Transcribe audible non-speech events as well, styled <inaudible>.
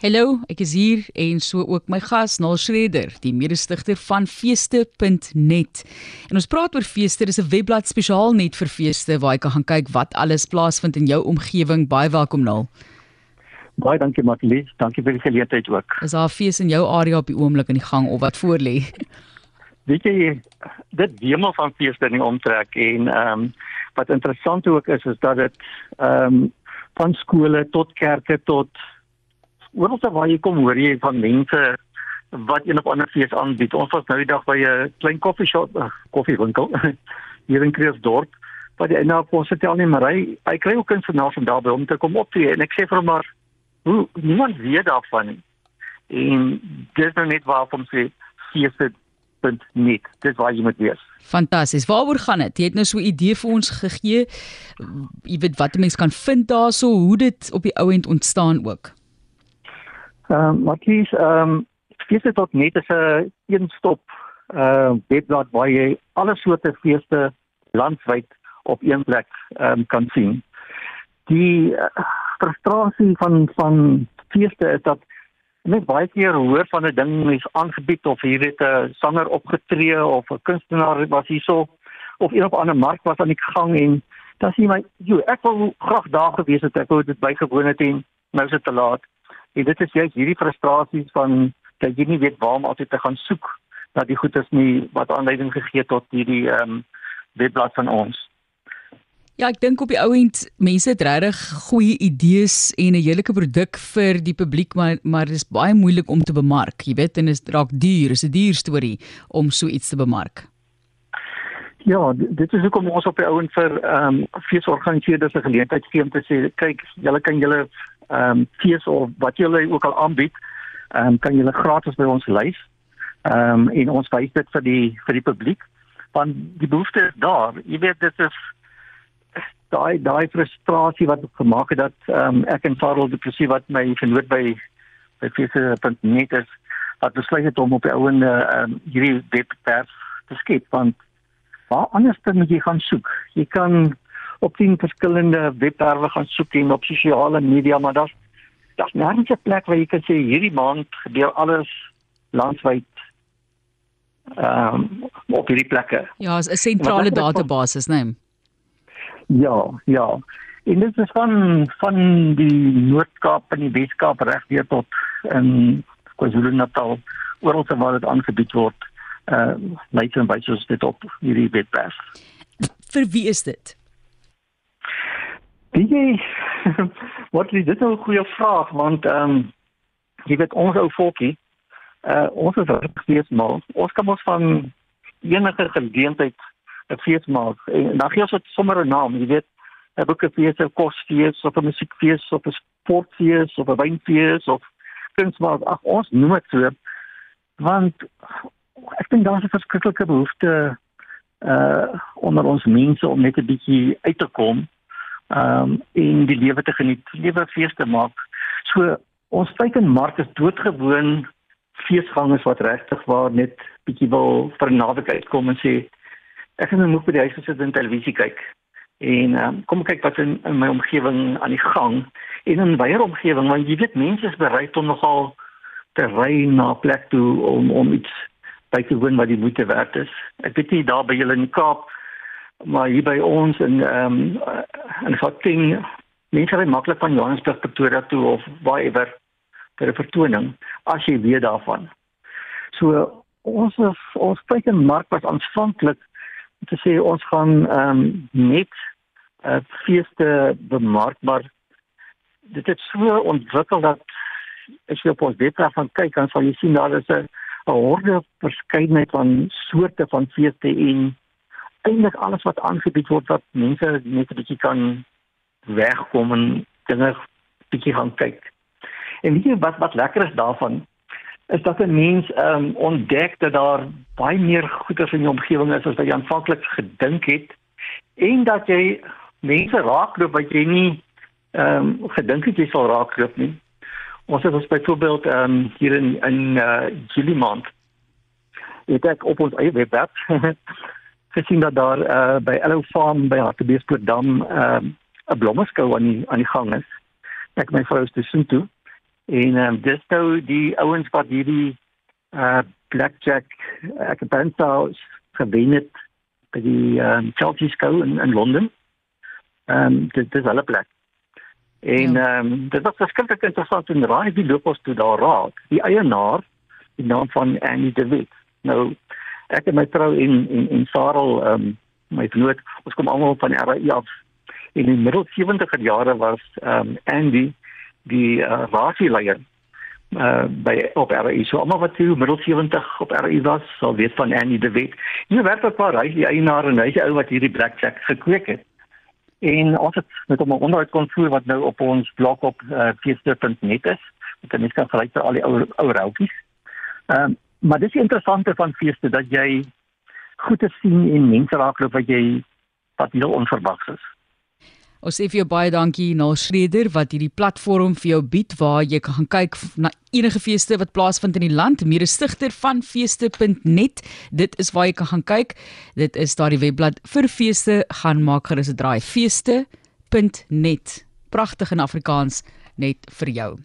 Hallo, ek is hier en so ook my gas Nal Schreder, die mede-stigter van feeste.net. En ons praat oor feeste, dis 'n webblad spesiaal net vir feeste waar jy kan gaan kyk wat alles plaasvind in jou omgewing. Baie welkom Nal. Baie dankie Matlie, dankie vir die geleentheid ook. Is daar 'n fees in jou area op die oomblik in die gang of wat voor lê? <laughs> Weet jy, dit wemel van feeste in die omtrek en ehm um, wat interessant ook is is dat dit ehm um, van skole tot kerke tot oral waar jy kom hoor jy van mense wat een of ander fees aanbied. Ons was nou die dag by 'n klein koffieshop, koffiewinkel <laughs> hier in Kreersdorp. Wat jy nou kon vertel nie, maar hy hy kry ook kunstenaars van daar by om te kom optree en ek sê vir hom maar hoe niemand weet daarvan nie. En dis nou net waarvan sê feeste punt net. Dis waar jy moet wees. Fantasties. Waaroor gaan dit? Jy het nou so 'n idee vir ons gegee. Jy weet wat mense kan vind daarso, hoe dit op die ou end ontstaan ook. Ehm um, Matlies, ehm um, feeste tot net is 'n een stop ehm uh, webblad waar jy alle soorte feeste landwyd op een plek ehm um, kan sien. Die uh, frustrasie van van feeste is dat net baie keer hoor van 'n ding mens aangebied of hier het 'n sanger opgetree of 'n kunstenaar was hierso of een op 'n ander mark was aan die gang en dan sê my, "Jo, ek wou graag daar gewees het, ek wou dit bygewoon het en nou is dit te laat." En dit is juist hierdie frustrasies van dat jy nie weet waar om altyd te gaan soek dat die goed is nie wat aanleiding gegee tot hierdie ehm um, webblad van ons. Ja, ek dink op die ou end mense het regtig goeie idees en 'n heerlike produk vir die publiek, maar maar dit is baie moeilik om te bemark. Jy weet, en dit raak duur, is 'n duur storie om so iets te bemark. Ja, dit is hoekom ons op die ou end vir ehm um, feesorganiseerders 'n geleentheid gee om te sê, kyk, julle kan julle ehm um, fees of wat julle ook al aanbied, ehm um, kan julle gratis by ons lys. Ehm um, en ons wys dit vir die vir die publiek want die behoefte is daar. Jy weet dit is daai daai frustrasie wat gemaak het dat ehm um, ek en Farrell die presies wat my genoot by by fees.net is wat besluit het om op die ouende ehm um, hierdie webwerf te skep want waar anders dan moet jy gaan soek. Jy kan op 10 verskillende webwerwe gaan soek en op sosiale media, maar daar's daar's nêrens 'n plek waar jy kan sê hierdie maand gebeur alles landwyd ehm um, op hierdie plekke. Ja, 'n sentrale database, né? Nee. Ja, ja. En dit is van van die Noord-Kaap en die Wes-Kaap reg deur tot in KwaZulu-Natal, oral waar dit aangebied word. Uh, lyk en baie soos dit op hierdie webwerf. Vir wie is dit? Weet jy <laughs> wat is dit nou 'n goeie vraag want ehm um, jy weet ons ou volkie uh ons is feesmaal. Ons kom ons van enige geleentheid 'n fees maak. En dan gee ons dit sommer 'n naam, jy weet, 'n boekefees, 'n kosfees of 'n musiekfees of 'n sportfees of 'n wynfees of kunsmaak. Ag ons noem dit so want ek dink daar's 'n verskriklike behoefte uh onder ons mense om net 'n bietjie uit te kom um en die lewe te geniet, lewe fees te maak. So ons teikenmark is doodgewoon feesgangers wat regtig waar net bietjie wil vir naweek uitkom en sê ek gaan net by die huis gesit en televisie kyk. En um, kom kyk wat in, in my omgewing aan die gang en in baie omgewing want jy weet mense is bereid om nogal te ry na 'n plek toe om om iets by te woon wat die moeite werd is. Ek weet nie daar by julle in die Kaap maar hier by ons in ehm um, in Gauteng mense ry maklik van Johannesburg tot Pretoria toe of waarever vir 'n vertoning as jy weet daarvan. So ons ons teikenmark was aanvanklik te sê ons gaan ehm um, net uh, feeste bemark maar dit het so ontwikkel dat as jy op ons webwerf gaan kyk dan sal jy sien daar is 'n horde verskeidenheid van soorte van feeste en eintlik alles wat aangebied word wat mense net 'n bietjie kan wegkom en dinge bietjie gaan kyk. En weet jy wat wat lekker is daarvan is dat 'n mens ehm um, ontdek dat daar baie meer goeie in jou omgewing is as wat jy aanvanklik gedink het en dat jy mense raakloop wat jy nie ehm um, gedink het jy sal raakloop nie. Ons het ons byvoorbeeld ehm um, hier in in uh, Julie maand het ek op ons eie webwerf <laughs> gesien dat daar uh, by Ello Farm by Hartbeespoort dam 'n uh, blommeskou aan die aan die gang is. Ek my vrou is toe sien toe En ehm um, dis nou die ouens wat hierdie uh blackjack ek het dan gewen het by die um, Chelsea School in, in Londen. Ehm um, dit is hulle plek. En ja. ehm ja. um, dit was verskriklik interessant en raai wie loop ons toe daar raak. Die eienaar, die naam van Annie de Wet. Nou ek en my vrou en en, en Sarel ehm um, my vriend, ons kom almal van RAI af. In die middel 70er jare was ehm um, Andy die uh, rasieleier uh by op RAI so almal wat toe middel 70 op RAI was sal weet van Annie de Wet. Hier werk 'n paar hy die eienaar en hy's die ou wat hierdie blackjack gekweek het. En ons het met hom 'n onderhoud kon voer wat nou op ons blog op uh, feeste.net is. Dit net kan gelyk vir al die ou ou routjies. Ehm maar dis interessante van feeste dat jy goed te sien en mense raakloop wat jy wat heel onverwags is. Ons sê vir jou baie dankie na Schreder wat hierdie platform vir jou bied waar jy kan gaan kyk na enige feeste wat plaasvind in die land. Meer stigter van feeste.net. Dit is waar jy kan gaan kyk. Dit is daardie webblad vir feeste. Gaan maak gerus 'n draai feeste.net. Pragtig in Afrikaans net vir jou.